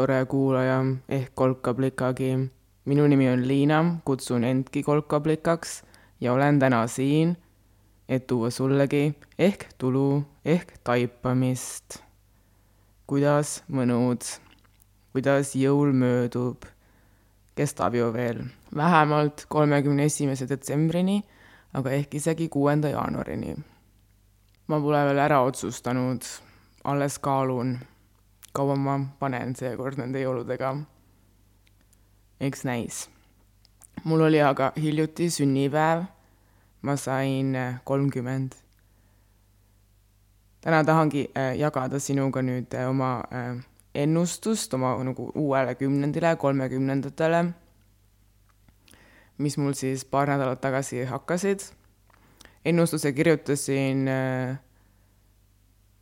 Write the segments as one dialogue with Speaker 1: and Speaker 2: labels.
Speaker 1: tore kuulaja ehk kolkablikagi. minu nimi on Liina, kutsun endki kolkablikaks ja olen täna siin, et tuua sullegi ehk tulu ehk taipamist. kuidas mõnud, kuidas jõul möödub, kestab ju veel vähemalt kolmekümne esimese detsembrini, aga ehk isegi kuuenda jaanuarini ma pole veel ära otsustanud, alles kaalun, kaua ma panen seekord nende jõuludega. eks näis. mul oli aga hiljuti sünnipäev, ma sain äh, kolmkümmend. täna tahangi äh, jagada sinuga nüüd äh, oma ennustust oma nagu uuele kümnendile, kolmekümnendatele, mis mul siis paar nädalat tagasi hakkasid ennustuse kirjutasin,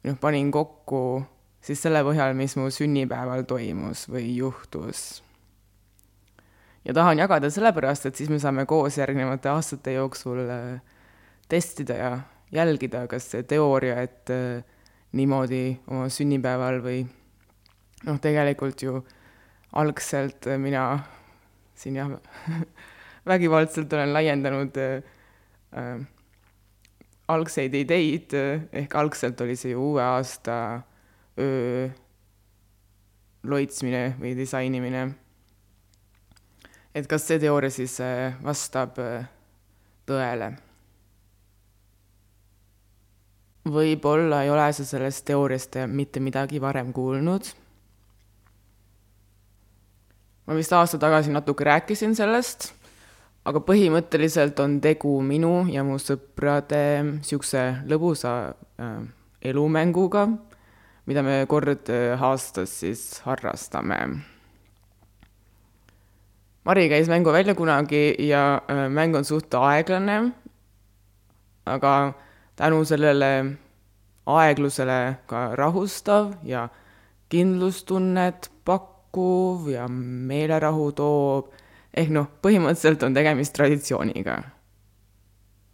Speaker 1: noh, panin kokku siis selle põhjal, mis mu sünnipäeval toimus või juhtus. ja tahan jagada sellepärast, et siis me saame koos järgnevate aastate jooksul äh, testida ja jälgida, kas see teooria, et äh, niimoodi oma sünnipäeval või noh, tegelikult ju algselt mina siin jah, vägivaldselt olen laiendanud äh, algseid ideid, ehk algselt oli see ju uue aasta öö loitsmine või disainimine. et kas see teooria siis äh, vastab äh, tõele? võib-olla ei ole sa sellest teooriast mitte midagi varem kuulnud. ma vist aasta tagasi natuke rääkisin sellest aga põhimõtteliselt on tegu minu ja mu sõprade niisuguse lõbusa äh, elumänguga, mida me kord aastas siis harrastame. Mari käis mängu välja kunagi ja mäng on suht aeglane, aga tänu sellele aeglusele ka rahustav ja kindlustunnet pakkuv ja meelerahu toov ehk noh, põhimõtteliselt on tegemist traditsiooniga.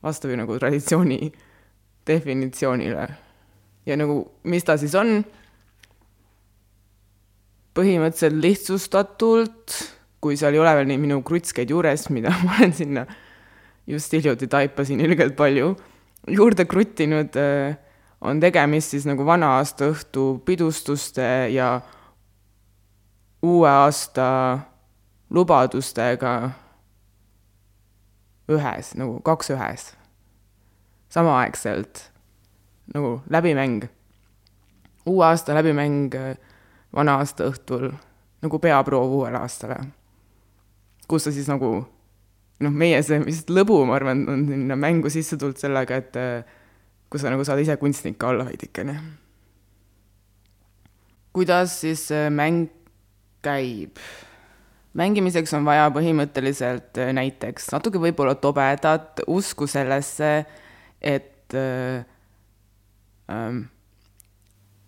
Speaker 1: vastab ju nagu traditsiooni definitsioonile. Ja nagu, mis ta siis on? põhimõtteliselt lihtsustatult, kui seal ei ole veel neid minu krutskeid juures, mida ma olen sinna just hiljuti taipasin ilgelt palju, juurde kruttinud, äh, on tegemist siis nagu vana-aasta õhtu pidustuste ja uue aasta lubadustega ühes, nagu kaks ühes, samaaegselt, nagu läbimäng. uue aasta läbimäng vana aasta õhtul, nagu peaproov uuele aastale. kus sa siis nagu, noh, meie see vist lõbu, ma arvan, on sinna mängu sisse tulnud sellega, et kus sa nagu saad ise kunstnik ka olla veidikene. kuidas siis mäng käib? mängimiseks on vaja põhimõtteliselt äh, näiteks natuke võib-olla tobedat usku sellesse, et äh, ähm,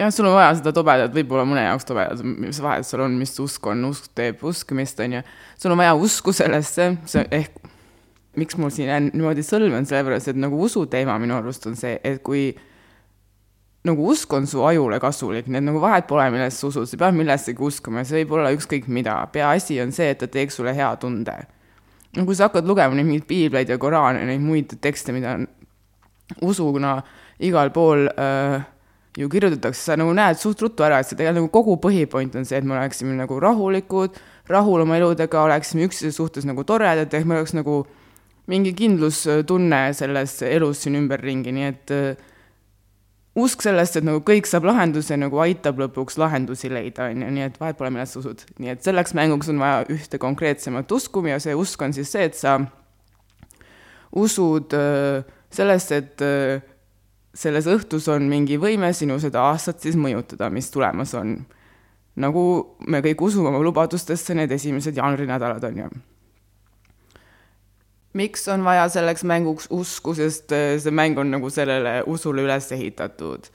Speaker 1: jah, sul on vaja seda tobedat, võib-olla mõne jaoks tobedat, mis vahet seal on, mis usk on, usk teeb uskumist, on ju. sul on vaja usku sellesse, see ehk, miks mul siin niimoodi sõlm on, sellepärast et nagu usuteema minu arust on see, et kui nagu usk on su ajule kasulik, nii et nagu vahet pole, millest sa usud, sa pead millessegi uskuma, see võib olla ükskõik mida, peaasi on see, et ta teeks sulle hea tunde. no kui sa hakkad lugema neid mingeid piibleid ja koraane, neid muid tekste, mida usuna igal pool äh, ju kirjutatakse, sa nagu näed suht ruttu ära, et see tegelikult nagu kogu põhipoint on see, et me oleksime nagu rahulikud, rahul oma eludega, oleksime üksteise suhtes nagu toredad, ehk meil oleks nagu mingi kindlustunne selles elus siin ümberringi, nii et äh, usk sellest, et nagu kõik saab lahenduse, nagu aitab lõpuks lahendusi leida, on ju, nii et vahet pole, millest sa usud. nii et selleks mänguks on vaja ühte konkreetsemat usku ja see usk on siis see, et sa usud äh, sellesse, et äh, selles õhtus on mingi võime sinu seda aastat siis mõjutada, mis tulemas on. nagu me kõik usume oma lubadustesse need esimesed jaanuarinädalad, on ju miks on vaja selleks mänguks usku, sest äh, see mäng on nagu sellele usule üles ehitatud.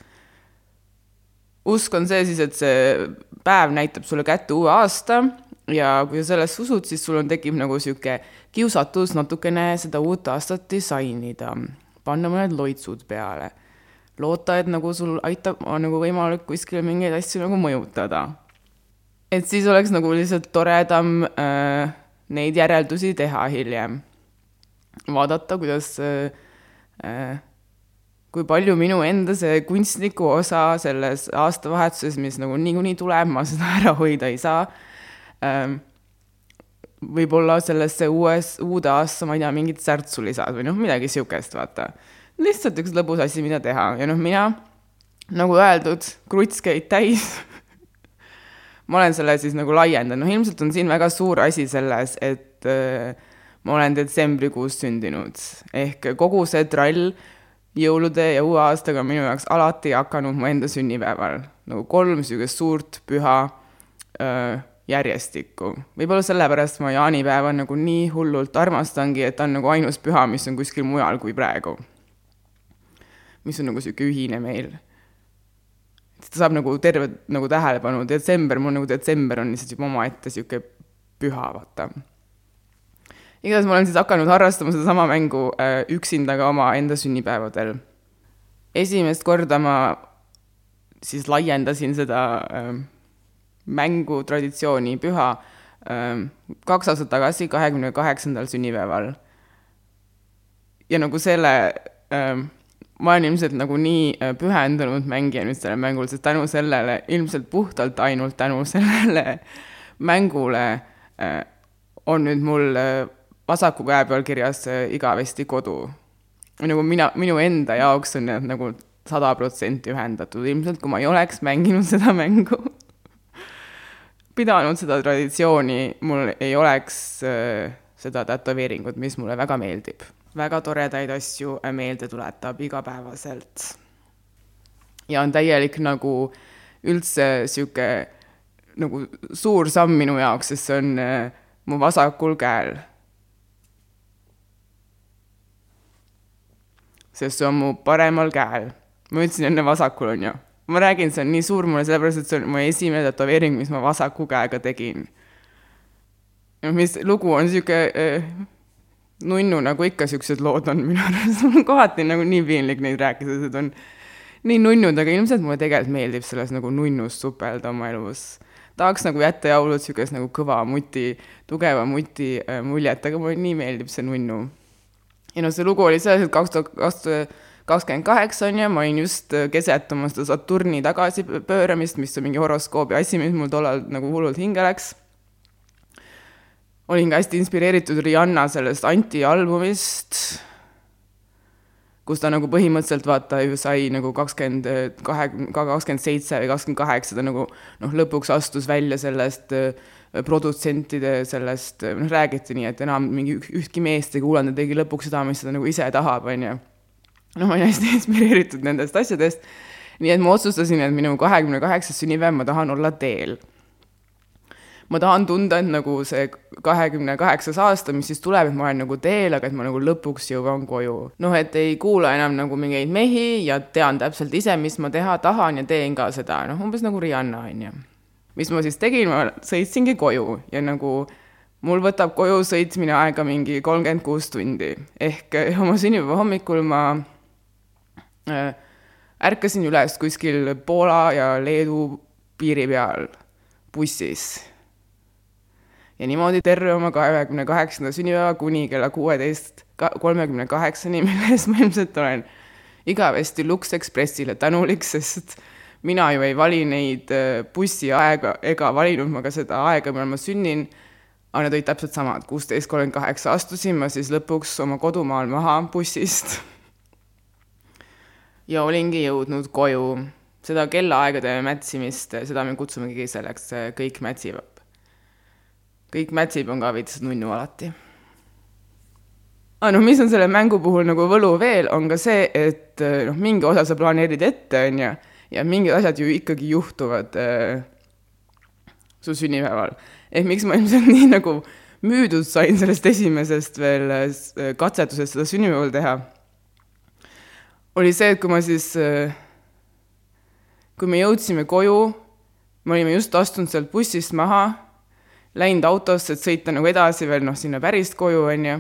Speaker 1: usk on see siis, et see päev näitab sulle kätte uue aasta ja kui sa sellesse usud, siis sul on, tekib nagu niisugune kiusatus natukene seda uut aastat disainida, panna mõned loitsud peale. loota, et nagu sul aitab, on nagu võimalik kuskil mingeid asju nagu mõjutada. et siis oleks nagu lihtsalt toredam äh, neid järeldusi teha hiljem. vaadata, kuidas äh, äh, kui palju minu enda see kunstniku osa selles aastavahetuses, mis nagu niikuinii tuleb, ma seda ära hoida ei saa ähm,, võib-olla sellesse uues, uude aasta, ma ei tea, mingit särtsu lisad või noh, midagi niisugust, vaata. lihtsalt üks lõbus asi, mida teha ja noh, mina, nagu öeldud, kruts käib täis ma olen selle siis nagu laiendanud, noh ilmselt on siin väga suur asi selles, et äh, ma olen detsembrikuus sündinud, ehk kogu see trall jõulude ja uue aastaga on minu jaoks alati hakanud mu enda sünnipäeval. nagu kolm niisugust suurt püha äh, järjestikku. võib-olla sellepärast ma jaanipäeva nagu nii hullult armastangi, et ta on nagu ainus püha, mis on kuskil mujal kui praegu. mis on nagu niisugune ühine meil. ta saab nagu terve nagu tähelepanu, detsember, mul nagu detsember on lihtsalt juba omaette niisugune püha, vaata. igatahes ma olen siis hakanud harrastama sedasama mängu äh, üksinda ka omaenda sünnipäevadel. esimest korda ma siis laiendasin seda äh, mängutraditsiooni püha ähm, kaks aastat tagasi, kahekümne kaheksandal sünnipäeval. ja nagu selle, ähm, ma olen ilmselt nagu nii äh, pühendunud mängija nüüd sellele mängule, sest tänu sellele, ilmselt puhtalt ainult tänu sellele mängule äh, on nüüd mul äh, vasaku käe peal kirjas igavesti kodu. nagu mina, minu enda jaoks on need nagu sada protsenti ühendatud, ilmselt kui ma ei oleks mänginud seda mängu pidanud seda traditsiooni, mul ei oleks äh, seda tätoveeringut, mis mulle väga meeldib. väga toredaid asju meelde tuletab igapäevaselt. ja on täielik nagu üldse sihuke nagu suur samm minu jaoks, sest see on äh, mu vasakul käel. sest see on mu paremal käel. ma ütlesin enne vasakul, on ju ma räägin, see on nii suur mulle, sellepärast et see on mu esimene tätoveering, mis ma vasaku käega tegin. mis lugu on sihuke äh, nunnu, nagu ikka siuksed lood on minu arust, mul kohati nagu nii piinlik neid rääkida, sest on nii nunnud, aga ilmselt mulle tegelikult meeldib selles nagu nunnus supelda oma elus. tahaks nagu jätta jõulud siukest nagu kõva muti, tugeva muti äh, muljet, aga mulle nii meeldib see nunnu. ja noh, see lugu oli selles, et kaks tuhat, kaks tuhat kakskümmend kaheksa on ju, ma olin just äh, keset oma seda Saturni tagasipööramist, mis on mingi horoskoobi asi, mis mul tollal nagu hullult hinge läks. olin ka hästi inspireeritud Rihanna sellest anti-albumist, kus ta nagu põhimõtteliselt vaata ju sai nagu kakskümmend kahe, ka kakskümmend seitse või kakskümmend kaheksa, ta nagu noh, lõpuks astus välja sellest äh, produtsentide sellest, noh, räägiti nii, et enam mingi ühtki meest ei kuulanud ja tegi lõpuks seda, mis ta nagu ise tahab, on ju noh, ma olin hästi inspireeritud nendest asjadest. nii et ma otsustasin, et minu kahekümne kaheksas sünnipäev ma tahan olla teel. ma tahan tunda, et nagu see kahekümne kaheksas aasta, mis siis tuleb, et ma olen nagu teel, aga et ma nagu lõpuks jõuan koju. noh, et ei kuula enam nagu mingeid mehi ja tean täpselt ise, mis ma teha tahan ja teen ka seda, noh, umbes nagu Rihanna, on ju. mis ma siis tegin, ma sõitsingi koju ja nagu mul võtab koju sõitmine aega mingi kolmkümmend kuus tundi. ehk oma sünnipäeva hommikul ma ärkasin üles kuskil Poola ja Leedu piiri peal bussis. ja niimoodi terve oma kahekümne kaheksanda sünnipäeva kuni kella kuueteist kolmekümne kaheksani, mille eest ma ilmselt olen igavesti Lux Expressile tänulik, sest mina ju ei vali neid äh, bussiaega ega valinud ma ka seda aega, millal ma sünnin, aga need olid täpselt samad, kuusteist kolmkümmend kaheksa astusin ma siis lõpuks oma kodumaal maha bussist ja olingi jõudnud koju. seda kellaaegade mätsimist, seda me kutsumegi selleks kõik mätsib. kõik mätsib on ka veits nunnu alati. aga ah, noh, mis on selle mängu puhul nagu võlu veel, on ka see, et noh, mingi osa sa planeerid ette, on ju, ja mingid asjad ju ikkagi juhtuvad äh, su sünnipäeval. ehk miks ma ilmselt nii nagu müüdud sain sellest esimesest veel äh, katsetusest seda sünnipäeval teha oli see, et kui ma siis, äh, kui me jõudsime koju, me olime just astunud sealt bussist maha, läinud autosse, et sõita nagu edasi veel noh, sinna päris koju, on ju.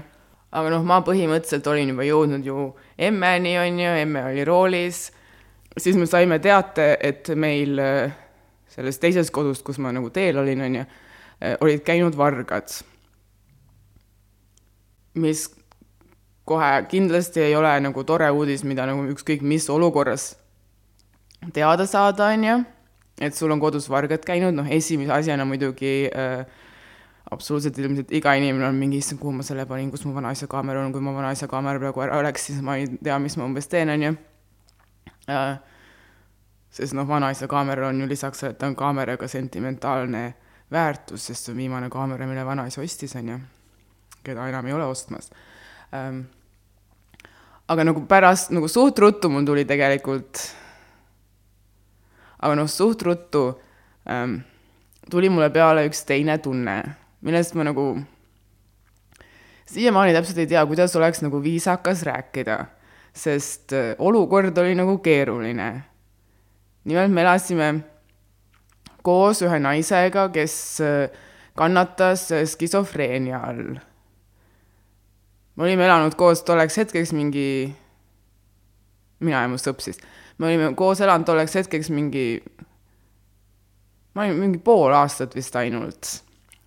Speaker 1: aga noh, ma põhimõtteliselt olin juba jõudnud ju emmeni, on ju, emme oli roolis, siis me saime teate, et meil äh, selles teises kodus, kus ma nagu teel olin, on ju, äh, olid käinud vargad. mis kohe kindlasti ei ole nagu tore uudis, mida nagu ükskõik mis olukorras teada saada, on ju, et sul on kodus vargad käinud, noh, esimese asjana muidugi äh, absoluutselt ilmselt iga inimene on mingi, issand, kuhu ma selle panin, kus mu vanaisa kaamera on, kui mu vanaisa kaamera praegu ära oleks, siis ma ei tea, mis ma umbes teen, on ju. Äh, sest noh, vanaisa kaamera on ju lisaks, et ta on kaameraga sentimentaalne väärtus, sest see on viimane kaamera, mille vanaisa ostis, on ju, keda enam ei ole ostmas ähm,. aga nagu pärast, nagu suht ruttu mul tuli tegelikult, aga noh, suht ruttu ähm, tuli mulle peale üks teine tunne millest ma nagu siiamaani täpselt ei tea, kuidas oleks nagu viisakas rääkida, sest äh, olukord oli nagu keeruline. nimelt me elasime koos ühe naisega, kes äh, kannatas äh, skisofreenia all. Me olime elanud koos tolleks hetkeks mingi, mina ja mu sõps siis, me olime koos elanud tolleks hetkeks mingi, ma olin mingi pool aastat vist ainult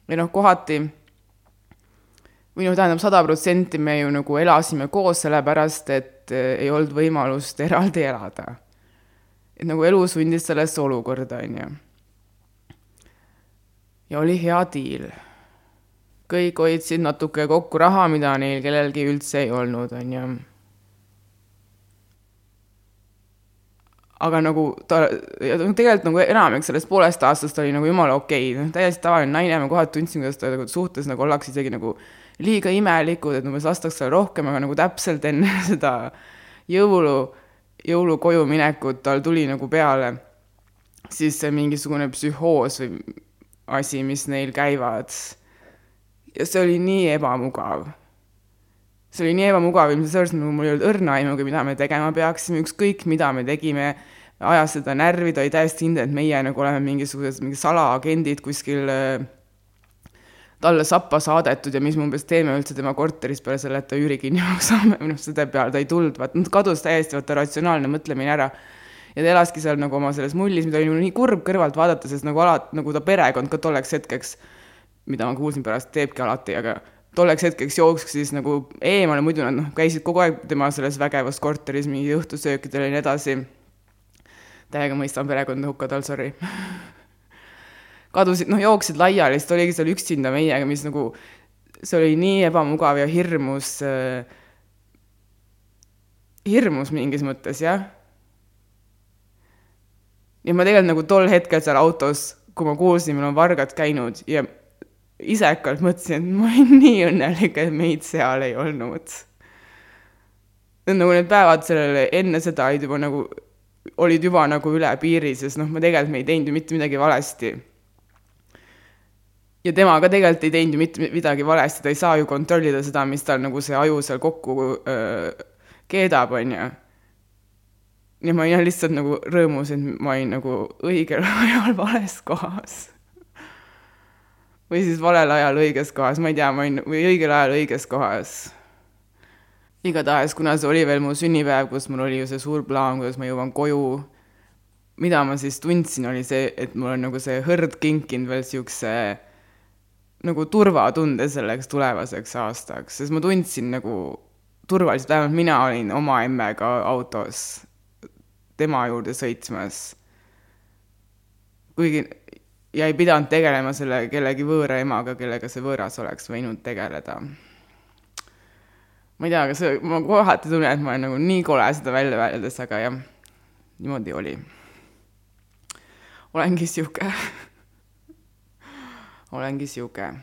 Speaker 1: või noh, kohati või noh, tähendab sada protsenti me ju nagu elasime koos, sellepärast et eh, ei olnud võimalust eraldi elada. et nagu elu sundis sellesse olukorda, on ju. ja oli hea diil. Kõik hoidsid natuke kokku raha, mida neil kellelgi üldse ei olnud, on ju aga nagu ta, tegelikult nagu enamik sellest poolest aastast oli nagu jumala okei okay., noh, täiesti tavaline naine, ma kohati tundsin, kuidas ta nagu suhtes nagu ollakse isegi nagu liiga imelikud, et umbes lastakse rohkem, aga nagu täpselt enne seda jõulu, jõulukoju minekut tal tuli nagu peale siis see mingisugune psühhoos või asi, mis neil käivad. Ja see oli nii ebamugav. See oli nii ebamugav, ilmselt sellepärast nagu mul ei olnud õrna aimugi, mida me tegema peaksime, ükskõik mida me tegime, ajas seda närvi, ta oli täiesti kindel, et meie nagu oleme mingisugused mingi salaagendid kuskil äh, talle sappa saadetud ja mis me umbes teeme üldse tema korteris peale selle, et ta üüri kinni maksame, noh, selle peale ta ei tulnud, vaat kadus täiesti vaata ratsionaalne mõtlemine ära. ja ta elaski seal nagu oma selles mullis, mida oli nii kurb kõrvalt vaadata, sest nagu alati, nagu ta perekond ka tolleks hetkeks, mida ma kuulsin pärast, teebki alati, aga tolleks hetkeks jooksis nagu eemale, muidu nad noh, käisid kogu aeg tema selles vägevas korteris mingi õhtusöökidel ja nii edasi. täiega mõistan perekonda hukka tal, sorry kadusid, noh, jooksid laiali, siis ta oligi seal üksinda meiega, mis nagu, see oli nii ebamugav ja hirmus äh,, hirmus mingis mõttes, jah. ja ma tegelikult nagu tol hetkel seal autos, kui ma kuulsin, meil on vargad käinud ja isekalt mõtlesin, et ma olin nii õnnelik, et meid seal ei olnud. nagu need päevad sellele enne seda olid juba nagu, olid juba nagu üle piiri, sest noh, ma tegelikult ei teinud ju mitte midagi valesti. ja tema ka tegelikult ei teinud ju mitte midagi valesti, ta ei saa ju kontrollida seda, mis tal nagu see aju seal kokku öö, keedab, on ju. ja ma olin lihtsalt nagu rõõmus, et ma olin nagu õigel ajal vales kohas või siis valel ajal õiges kohas, ma ei tea, ma olin, või õigel ajal õiges kohas. igatahes, kuna see oli veel mu sünnipäev, kus mul oli ju see suur plaan, kuidas ma jõuan koju, mida ma siis tundsin, oli see, et mul on nagu see hõrd kinkinud veel niisuguse nagu turvatunde selleks tulevaseks aastaks, sest ma tundsin nagu turvaliselt, vähemalt mina olin oma emmega autos tema juurde sõitmas. kuigi ja ei pidanud tegelema selle kellegi võõra emaga, kellega see võõras oleks võinud tegeleda. ma ei tea, kas ma kohati tunnen, et ma olen nagu nii kole seda välja öeldes, aga jah, niimoodi oli. olengi sihuke olengi sihuke.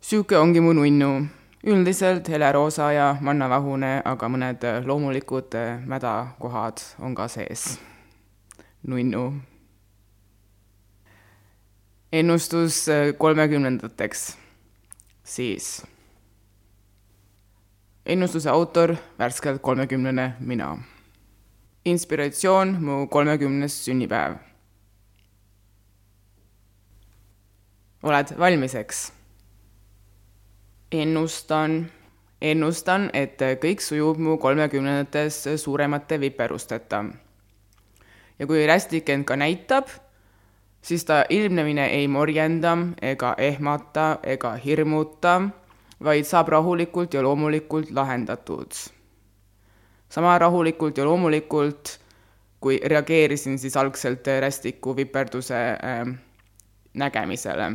Speaker 1: sihuke ongi mu nunnu üldiselt heleroosa ja mannavahune, aga mõned loomulikud mädakohad on ka sees. nunnu ennustus äh, kolmekümnendateks, siis ennustuse autor, värskelt kolmekümnene mina. inspiratsioon mu kolmekümnes sünnipäev. oled valmis, eks? ennustan, ennustan, et kõik sujub mu kolmekümnendates suuremate viperusteta. ja kui rästik end ka näitab, siis ta ilmnemine ei morjenda ega ehmata ega hirmuta, vaid saab rahulikult ja loomulikult lahendatud. sama rahulikult ja loomulikult, kui reageerisin siis algselt rästiku viperduse äh, nägemisele.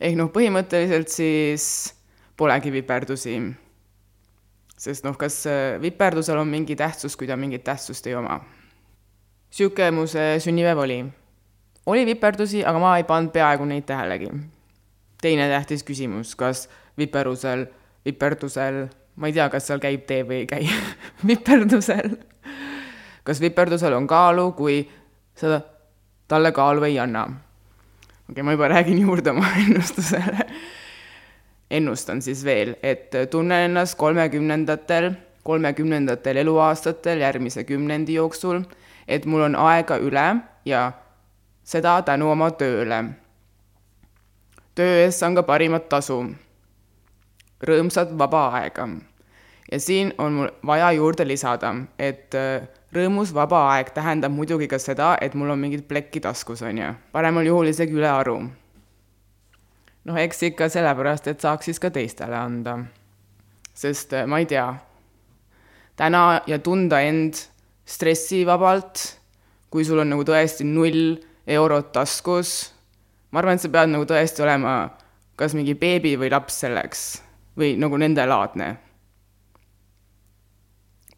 Speaker 1: ehk noh, põhimõtteliselt siis polegi viperdusi. sest noh, kas äh, viperdusel on mingi tähtsus, kui ta mingit tähtsust ei oma? niisugune mu see sünnipäev oli. Oli viperdusi, aga ma ei pannud peaaegu neid tähelegi. teine tähtis küsimus, kas viperusel, viperdusel, ma ei tea, kas seal käib tee või ei käi viperdusel. kas viperdusel on kaalu, kui sa talle kaalu ei anna? okei okay,, ma juba räägin juurde oma ennustusele ennustan siis veel, et tunnen ennast kolmekümnendatel, kolmekümnendatel eluaastatel järgmise kümnendi jooksul, et mul on aega üle ja seda tänu oma tööle. töö eest saan ka parimat tasu. rõõmsat vaba aega. ja siin on mul vaja juurde lisada, et äh, rõõmus vaba aeg tähendab muidugi ka seda, et mul on mingit plekki taskus, on ju. paremal juhul isegi ülearu noh, eks ikka sellepärast, et saaks siis ka teistele anda. sest äh, ma ei tea, täna ja tunda end stressivabalt, kui sul on nagu tõesti null eurot taskus, ma arvan, et sa pead nagu tõesti olema kas mingi beebi või laps selleks või nagu nendelaadne.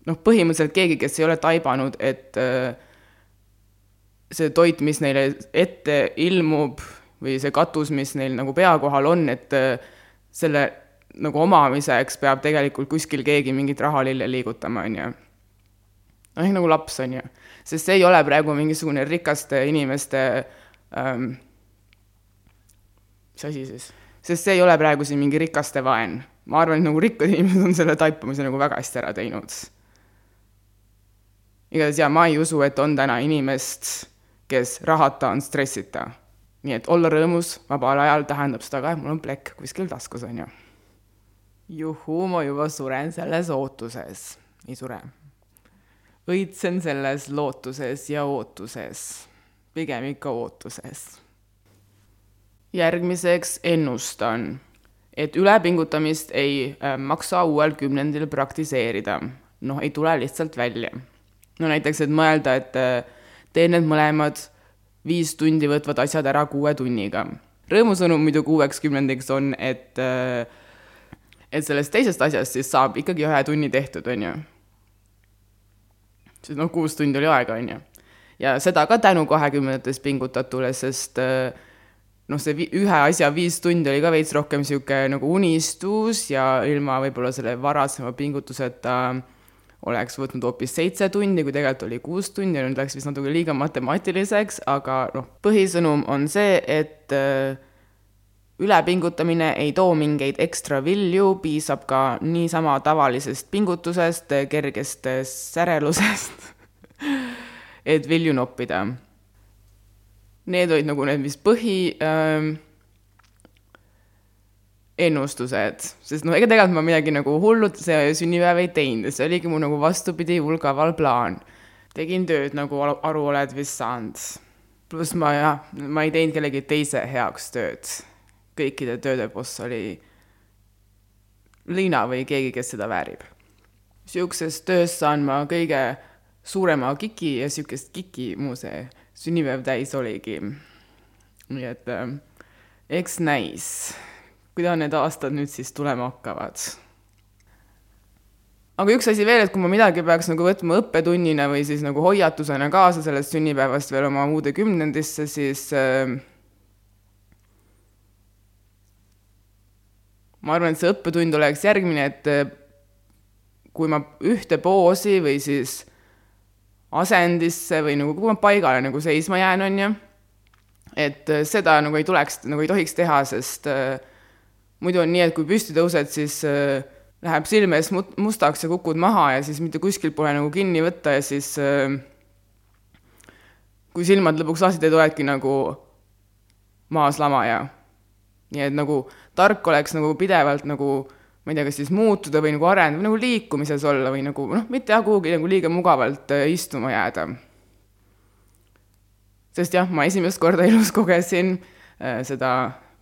Speaker 1: noh, põhimõtteliselt keegi, kes ei ole taibanud, et äh, see toit, mis neile ette ilmub, või see katus, mis neil nagu pea kohal on, et äh, selle nagu omamiseks peab tegelikult kuskil keegi mingit rahalille liigutama, on ju. noh, nagu laps, on ju. Sest see ei ole praegu mingisugune rikaste inimeste ähm, mis asi siis? sest see ei ole praegu siin mingi rikaste vaen. ma arvan, et nagu rikkad inimesed on selle taipamise nagu väga hästi ära teinud. igatahes jaa, ma ei usu, et on täna inimest, kes rahata on stressita nii et olla rõõmus vabal ajal tähendab seda ka, et mul on plekk kuskil taskus, on ju. juhuu, ma juba suren selles ootuses. ei sure. Õitsen selles lootuses ja ootuses. pigem ikka ootuses. järgmiseks ennustan, et ülepingutamist ei äh, maksa uuel kümnendil praktiseerida. noh, ei tule lihtsalt välja. no näiteks, et mõelda, et äh, teen need mõlemad viis tundi võtvad asjad ära kuue tunniga. rõõmusõnum muidugi uueks kümnendiks on, et, äh, et sellest teisest asjast siis saab ikkagi ühe tunni tehtud, on ju. Sest noh, kuus tundi oli aega, on ju. ja seda ka tänu kahekümnendates pingutatule, sest äh, noh, see ühe asja viis tundi oli ka veits rohkem niisugune nagu unistus ja ilma võib-olla selle varasema pingutuseta oleks võtnud hoopis seitse tundi, kui tegelikult oli kuus tundi ja nüüd läks vist natuke liiga matemaatiliseks, aga noh, põhisõnum on see, et äh, ülepingutamine ei too mingeid ekstra vilju, piisab ka niisama tavalisest pingutusest, kergest särelusest et vilju noppida. Need olid nagu need vist põhi äh, ennustused, sest noh, ega tegelikult ma midagi nagu hullut see sünnipäev ei teinud, see oligi mu nagu vastupidi vulgaval plaan. tegin tööd, nagu aru oled vist saanud. pluss ma jah, ma ei teinud kellegi teise heaks tööd. Kõikide tööde boss oli Liina või keegi, kes seda väärib. niisugusest tööst saan ma kõige suurema kiki ja niisugust kiki mu see sünnipäev täis oligi. nii et äh, eks näis kuidas need aastad nüüd siis tulema hakkavad. aga üks asi veel, et kui ma midagi peaks nagu võtma õppetunnina või siis nagu hoiatusena kaasa sellest sünnipäevast veel oma uude kümnendisse, siis äh, ma arvan, et see õppetund oleks järgmine, et äh, kui ma ühte poosi või siis asendisse või nagu, kui ma paigale nagu seisma jään, on ju, et äh, seda nagu ei tuleks, nagu ei tohiks teha, sest äh, muidu on nii, et kui püsti tõused, siis äh, läheb silme ees mustaks ja kukud maha ja siis mitte kuskilt pole nagu kinni võtta ja siis äh, kui silmad lõpuks lahti teed, oledki nagu maas lamaja. nii et nagu tark oleks nagu pidevalt nagu ma ei tea, kas siis muutuda või nagu areneda, nagu liikumises olla või nagu noh, mitte jah, kuhugi nagu liiga mugavalt äh, istuma jääda. sest jah, ma esimest korda elus kogesin äh, seda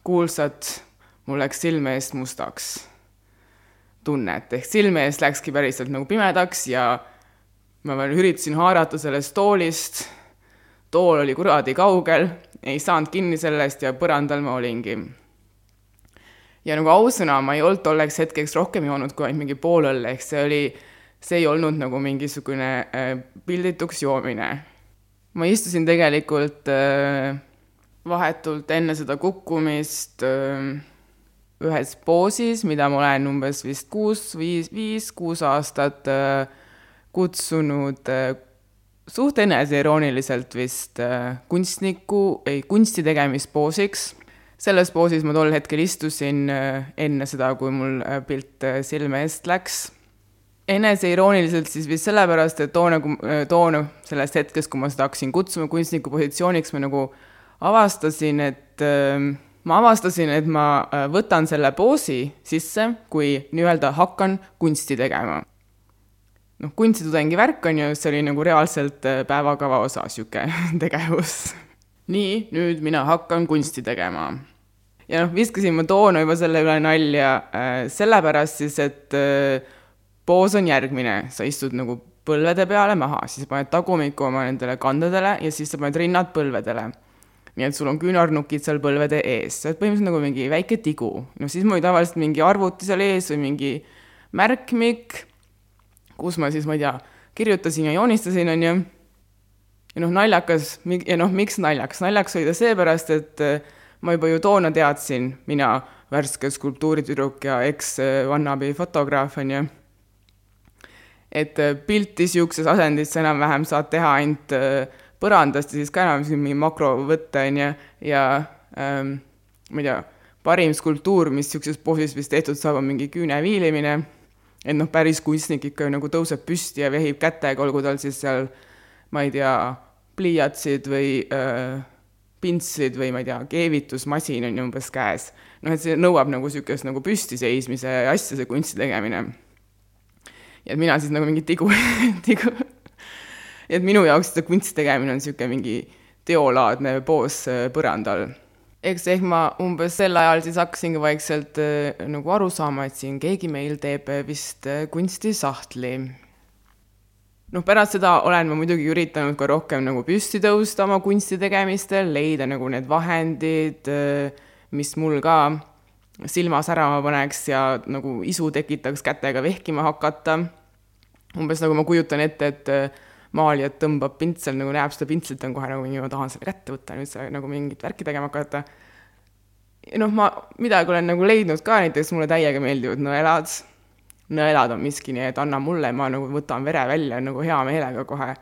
Speaker 1: kuulsat mul läks silme eest mustaks tunnet, ehk silme eest läkski päriselt nagu pimedaks ja ma veel üritasin haarata sellest toolist, tool oli kuradi kaugel, ei saanud kinni sellest ja põrandal ma olingi ja nagu ausõna, ma ei olnud tolleks hetkeks rohkem joonud kui ainult mingi pool õlle, ehk see oli, see ei olnud nagu mingisugune äh, pildituks joomine. ma istusin tegelikult äh, vahetult enne seda kukkumist äh, ühes poosis, mida ma olen umbes vist kuus, viis, viis, kuus aastat kutsunud suht eneseirooniliselt vist kunstniku, ei, kunsti tegemispoosiks selles poosis ma tol hetkel istusin äh, enne seda, kui mul äh, pilt äh, silme eest läks. eneseirooniliselt siis vist sellepärast, et toona, toona sellest hetkest, kui ma seda hakkasin kutsuma kunstniku positsiooniks, ma nagu avastasin, et ma avastasin, et ma võtan selle poosi sisse, kui nii-öelda hakkan kunsti tegema. noh, kunstitudengi värk on ju, see oli nagu reaalselt päevakava osa, niisugune tegevus nii, nüüd mina hakkan kunsti tegema. ja noh, viskasin ma toona juba selle üle nalja äh, sellepärast siis, et äh, poos on järgmine, sa istud nagu põlvede peale maha, siis paned tagumiku oma nendele kandadele ja siis sa paned rinnad põlvedele. nii et sul on küünarnukid seal põlvede ees, sa oled põhimõtteliselt nagu mingi väike tigu. no siis mul oli tavaliselt mingi arvuti seal ees või mingi märkmik, kus ma siis, ma ei tea, kirjutasin ja joonistasin, on ju ja noh, naljakas, ja noh, miks naljakas, naljakas oli ta seepärast, et äh, ma juba ju toona teadsin, mina, värske skulptuuritüdruk ja eks-vannabi fotograaf, on ju, et äh, pilti niisuguses asendis sa enam-vähem saad teha ainult äh, põrandast ja siis ka enam mingi makrovõtte, on ju, ja ähm, ma ei tea, parim skulptuur, mis niisuguses poosis vist tehtud saab, on mingi küüne viilimine, et noh, päris kunstnik ikka ju nagu tõuseb püsti ja vehib kätega, olgu tal siis seal ma ei tea, pliiatsid või äh, pintslid või ma ei tea, keevitusmasin on ju umbes käes. noh, et see nõuab nagu niisugust nagu püstiseismise asja, see kunsti tegemine. ja et mina siis nagu mingi tigu tigu et minu jaoks see kunsti tegemine on niisugune mingi teolaadne poos äh, põrandal. eks ehk ma umbes sel ajal siis hakkasingi vaikselt äh, nagu aru saama, et siin keegi meil teeb vist kunstisahtli noh, pärast seda olen ma muidugi üritanud ka rohkem nagu püsti tõusta oma kunsti tegemistel, leida nagu need vahendid, mis mul ka silma särama paneks ja nagu isu tekitaks kätega vehkima hakata. umbes nagu ma kujutan ette, et maalijat tõmbab pintsel, nagu näeb seda pintslit, on kohe nagu mingi, ma tahan selle kätte võtta, nüüd sa nagu mingit värki tegema hakata. noh, ma midagi olen nagu leidnud ka, näiteks mulle täiega meeldivad nõelad nõelad on miski, nii et anna mulle, ma nagu võtan vere välja nagu hea meelega kohe.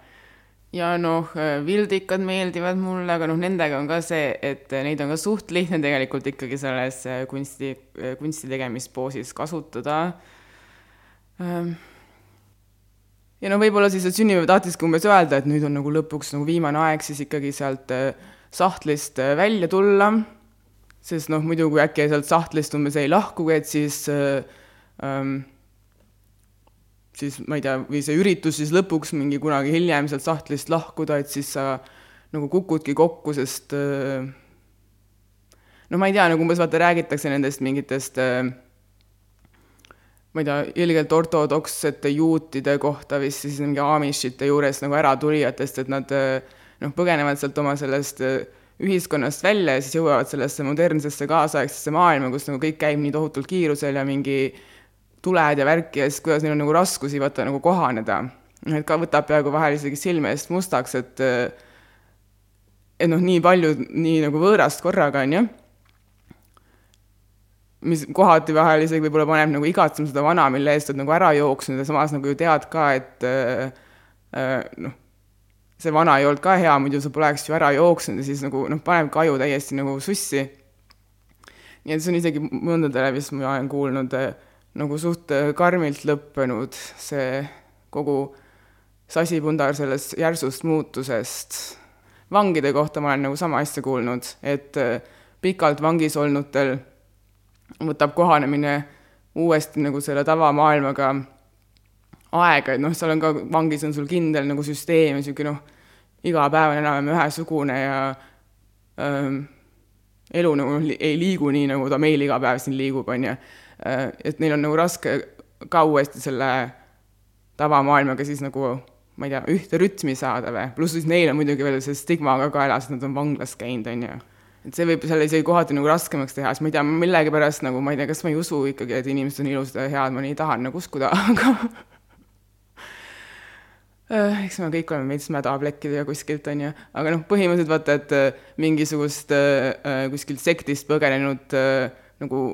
Speaker 1: ja noh, vildikad meeldivad mulle, aga noh, nendega on ka see, et neid on ka suht lihtne tegelikult ikkagi selles kunsti, kunsti tegemispoosis kasutada. Ehm, ja no võib-olla siis, et sünnipäev tahtiski umbes öelda, et nüüd on nagu lõpuks nagu viimane aeg siis ikkagi sealt sahtlist välja tulla, sest noh, muidu kui äkki sealt sahtlist umbes ei lahkugi, et siis ähm, siis ma ei tea, või see üritus siis lõpuks mingi kunagi hiljem sealt sahtlist lahkuda, et siis sa nagu kukudki kokku, sest äh, no ma ei tea, nagu umbes vaata räägitakse nendest mingitest äh, ma ei tea, ilgelt ortodoksete juutide kohta vist siis mingi Amishite juures nagu äratulijatest, et nad äh, noh, põgenevad sealt oma sellest ühiskonnast välja ja siis jõuavad sellesse modernsesse kaasaegsesse maailma, kus nagu kõik käib nii tohutult kiirusel ja mingi äh, tuled ja värki ja siis kuidas neil on nagu raskusi vaata nagu kohaneda. et ka võtab peaaegu vahel isegi silme eest mustaks, et et noh, nii palju, nii nagu võõrast korraga, on ju, mis kohati vahel isegi võib-olla paneb nagu igatsema seda vana, mille eest oled nagu ära jooksnud ja samas nagu ju tead ka, et äh, noh, see vana ei olnud ka hea, muidu sa poleks ju ära jooksnud ja siis nagu noh, panebki aju täiesti nagu sussi. nii et see on isegi mõndadele vist ma olen kuulnud äh, nagu suht äh, karmilt lõppenud, see kogu sasipundar sellest järsust muutusest. vangide kohta ma olen nagu sama asja kuulnud, et äh, pikalt vangis olnutel võtab kohanemine uuesti nagu selle tavamaailmaga aega, et noh, seal on ka, vangis on sul kindel nagu süsteem ja niisugune noh, iga päev on enam-vähem ühesugune ja ähm, elu nagu ei liigu nii, nagu ta meil iga päev siin liigub, on ju. Äh, et neil on nagu raske ka uuesti selle tavamaailmaga siis nagu ma ei tea, ühte rütmi saada või, pluss siis neil on muidugi veel see stigma ka kaelas, et nad on vanglas käinud, on ju. et see võib selle isegi kohati nagu raskemaks teha, siis ma ei tea, millegipärast nagu ma ei tea, kas ma ei usu ikkagi, et inimesed on ilusad ja head, ma nii tahan nagu uskuda, aga äh, eks me kõik oleme veits mädaplekkidega kuskilt, on ju, aga noh, põhimõtteliselt vaata, et äh, mingisugust kuskilt sektist põgenenud nagu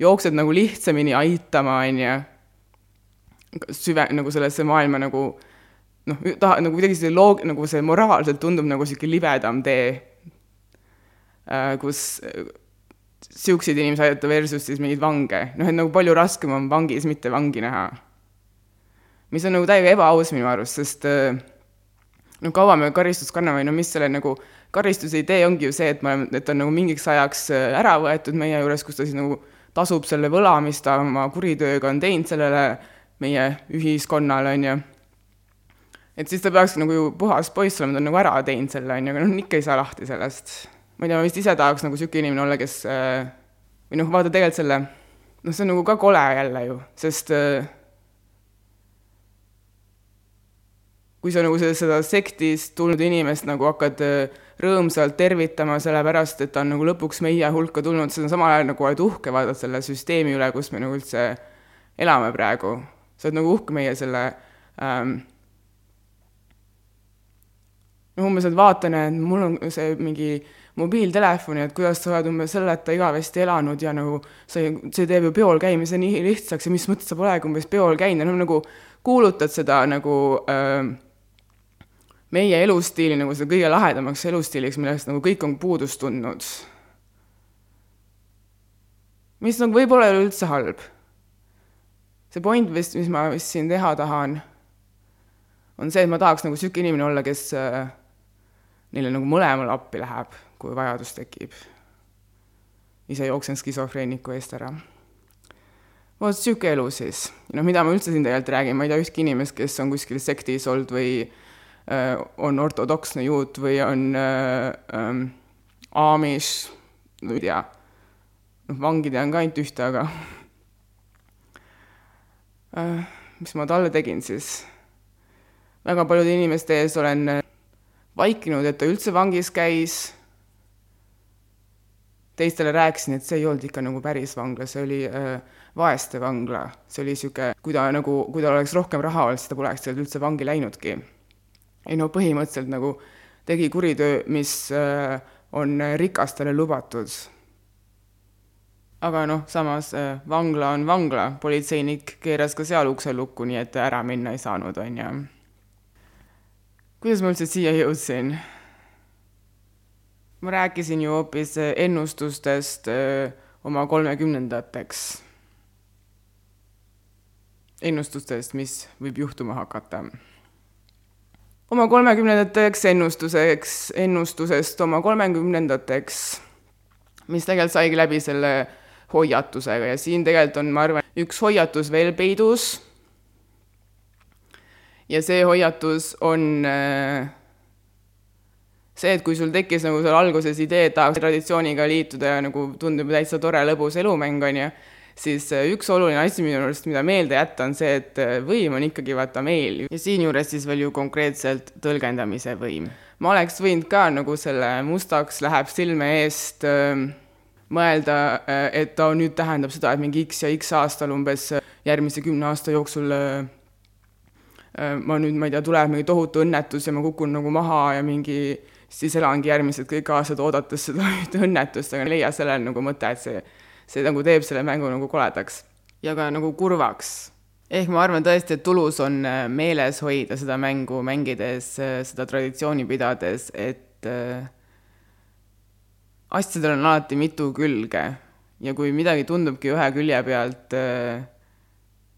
Speaker 1: jooksed nagu lihtsamini aitama, on ju süve, nagu sellesse maailma nagu noh, taha, nagu kuidagi see loog-, nagu see moraalselt tundub nagu niisugune libedam tee, äh, kus niisuguseid äh, inimesi aidata versus siis mingeid vange, noh et nagu palju raskem on vangis mitte vangi näha. mis on nagu täiega ebaaus minu arust, sest äh, no kaua me karistust kanname, no mis selle nagu karistuse idee ongi ju see, et me oleme, et on nagu mingiks ajaks ära võetud meie juures, kus ta siis nagu tasub selle võla, mis ta oma kuritööga on teinud sellele meie ühiskonnale, on ju. et siis ta peakski nagu ju puhas poiss olema, ta on nagu ära teinud selle, on ju, aga noh, ikka ei saa lahti sellest. ma ei tea, ma vist ise tahaks nagu niisugune inimene olla, kes äh, või noh, vaata tegelikult selle, noh, see on nagu ka kole jälle ju, sest äh, kui sa nagu seda sektist tulnud inimest nagu hakkad äh, rõõmsalt tervitama, sellepärast et ta on nagu lõpuks meie hulka tulnud, siis on samal ajal nagu oled uhke vaadata selle süsteemi üle, kus me nagu üldse elame praegu. Sa oled nagu uhke meie selle ähm, noh, umbes, et vaatan, et mul on see mingi mobiiltelefoni, et kuidas sa oled umbes selleta igavesti elanud ja nagu see, see teeb ju peol käimise nii lihtsaks ja mis mõttes sa polegi umbes peol käinud. Ja noh, nagu kuulutad seda nagu äh, meie elustiili nagu seda kõige lahedamaks elustiiliks, millest nagu kõik on puudust tundnud. mis nagu võib-olla ei ole üldse halb see point vist, mis ma vist siin teha tahan, on see, et ma tahaks nagu niisugune inimene olla, kes äh, neile nagu mõlemale appi läheb, kui vajadus tekib. ise jooksen skisofreeniku eest ära. vot niisugune elu siis. noh, mida ma üldse siin tegelikult räägin, ma ei tea ühtki inimest, kes on kuskil sektis olnud või äh, on ortodoksne juut või on äh, ähm, Amish, no ei tea. noh, vangi tean ka ainult ühte, aga Äh, mis ma talle tegin siis? väga paljude inimeste ees olen äh, vaikinud, et ta üldse vangis käis. teistele rääkisin, et see ei olnud ikka nagu päris vangla, see oli äh, vaeste vangla, see oli niisugune, kui ta nagu, kui tal oleks rohkem raha olnud, siis ta poleks tegelikult üldse vangi läinudki. Ei no põhimõtteliselt nagu tegi kuritöö, mis äh, on rikastele lubatud aga noh, samas äh, vangla on vangla, politseinik keeras ka seal ukse lukku, nii et ära minna ei saanud, on ju. kuidas ma üldse siia jõudsin? ma rääkisin ju hoopis äh, ennustustest oma kolmekümnendateks. ennustustest, mis võib juhtuma hakata. Oma kolmekümnendateks ennustuseks, ennustusest oma kolmekümnendateks, mis tegelikult saigi läbi selle hoiatusega ja siin tegelikult on, ma arvan, üks hoiatus veel peidus. ja see hoiatus on äh, see, et kui sul tekkis nagu seal alguses idee, et tahaks traditsiooniga liituda ja nagu tundub täitsa tore lõbus elumäng, on ju, siis äh, üks oluline asi minu arust, mida meelde jätta, on see, et äh, võim on ikkagi vaata meil ja siinjuures siis veel ju konkreetselt tõlgendamise võim. ma oleks võinud ka nagu selle mustaks läheb silme eest äh, mõelda, äh, et ta nüüd tähendab seda, et mingi X ja X aastal umbes järgmise kümne aasta jooksul ma nüüd, ma ei tea, tuleb mingi tohutu õnnetus ja ma kukun nagu maha ja mingi, siis elangi järgmised kõik aastad oodates seda ühte õnnetust, aga ei leia sellele nagu mõte, et see, see nagu teeb selle mängu nagu koledaks ja ka nagu kurvaks. ehk ma arvan tõesti, et tulus on meeles hoida seda mängu mängides, seda traditsiooni pidades, et äh, asjadel on alati mitu külge ja kui midagi tundubki ühe külje pealt äh,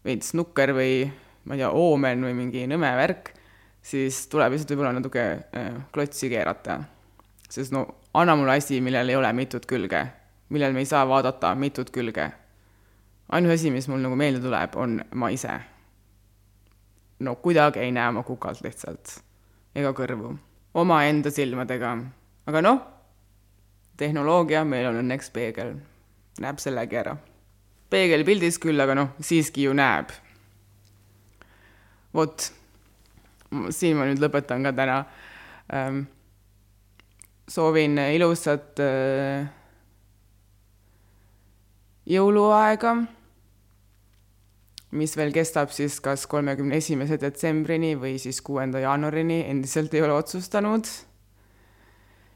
Speaker 1: veits nukker või ma ei tea, oomen või mingi nõme värk, siis tuleb lihtsalt võib-olla natuke äh, klotsi keerata. sest no anna mulle asi, millel ei ole mitut külge, millel me ei saa vaadata mitut külge. ainus asi, mis mul nagu meelde tuleb, on ma ise. no kuidagi ei näe ma kukalt lihtsalt ega kõrvu, omaenda silmadega, aga noh, tehnoloogia, meil on õnneks peegel, näeb sellegi ära. peegelpildis küll, aga noh, siiski ju näeb. vot, siin ma nüüd lõpetan ka täna ähm, soovin ilusat äh, jõuluaega, mis veel kestab siis kas kolmekümne esimese detsembrini või siis kuuenda jaanuarini, endiselt ei ole otsustanud.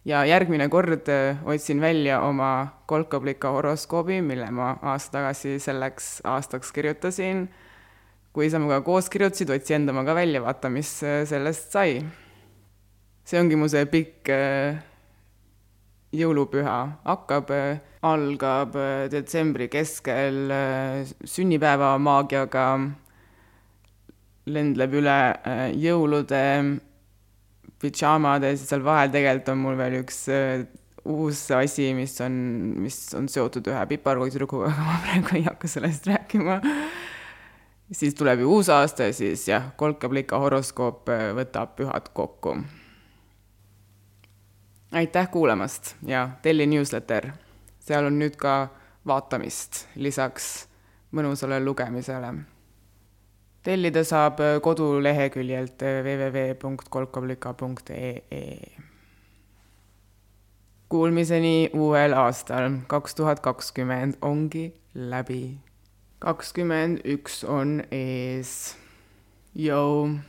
Speaker 1: ja järgmine kord äh, otsin välja oma kolkablika horoskoobi, mille ma aasta tagasi selleks aastaks kirjutasin. kui sa minuga koos kirjutasid, otsi enda oma ka välja, vaata, mis äh, sellest sai. see ongi mu see pikk jõulupüha hakkab, algab detsembri keskel sünnipäeva maagiaga, lendleb üle jõulude pidžaamades ja seal vahel tegelikult on mul veel üks uus asi, mis on, mis on seotud ühe piparkooditüdrukuga, aga ma praegu ei hakka sellest rääkima. siis tuleb ju uus aasta ja siis jah, kolkablika horoskoop võtab pühad kokku aitäh kuulamast ja telli newsletter. seal on nüüd ka vaatamist lisaks mõnusale lugemisele. tellida saab koduleheküljelt www.kolkovlika.ee. Kuulmiseni uuel aastal, kaks tuhat kakskümmend ongi läbi. kakskümmend üks on ees. Jõu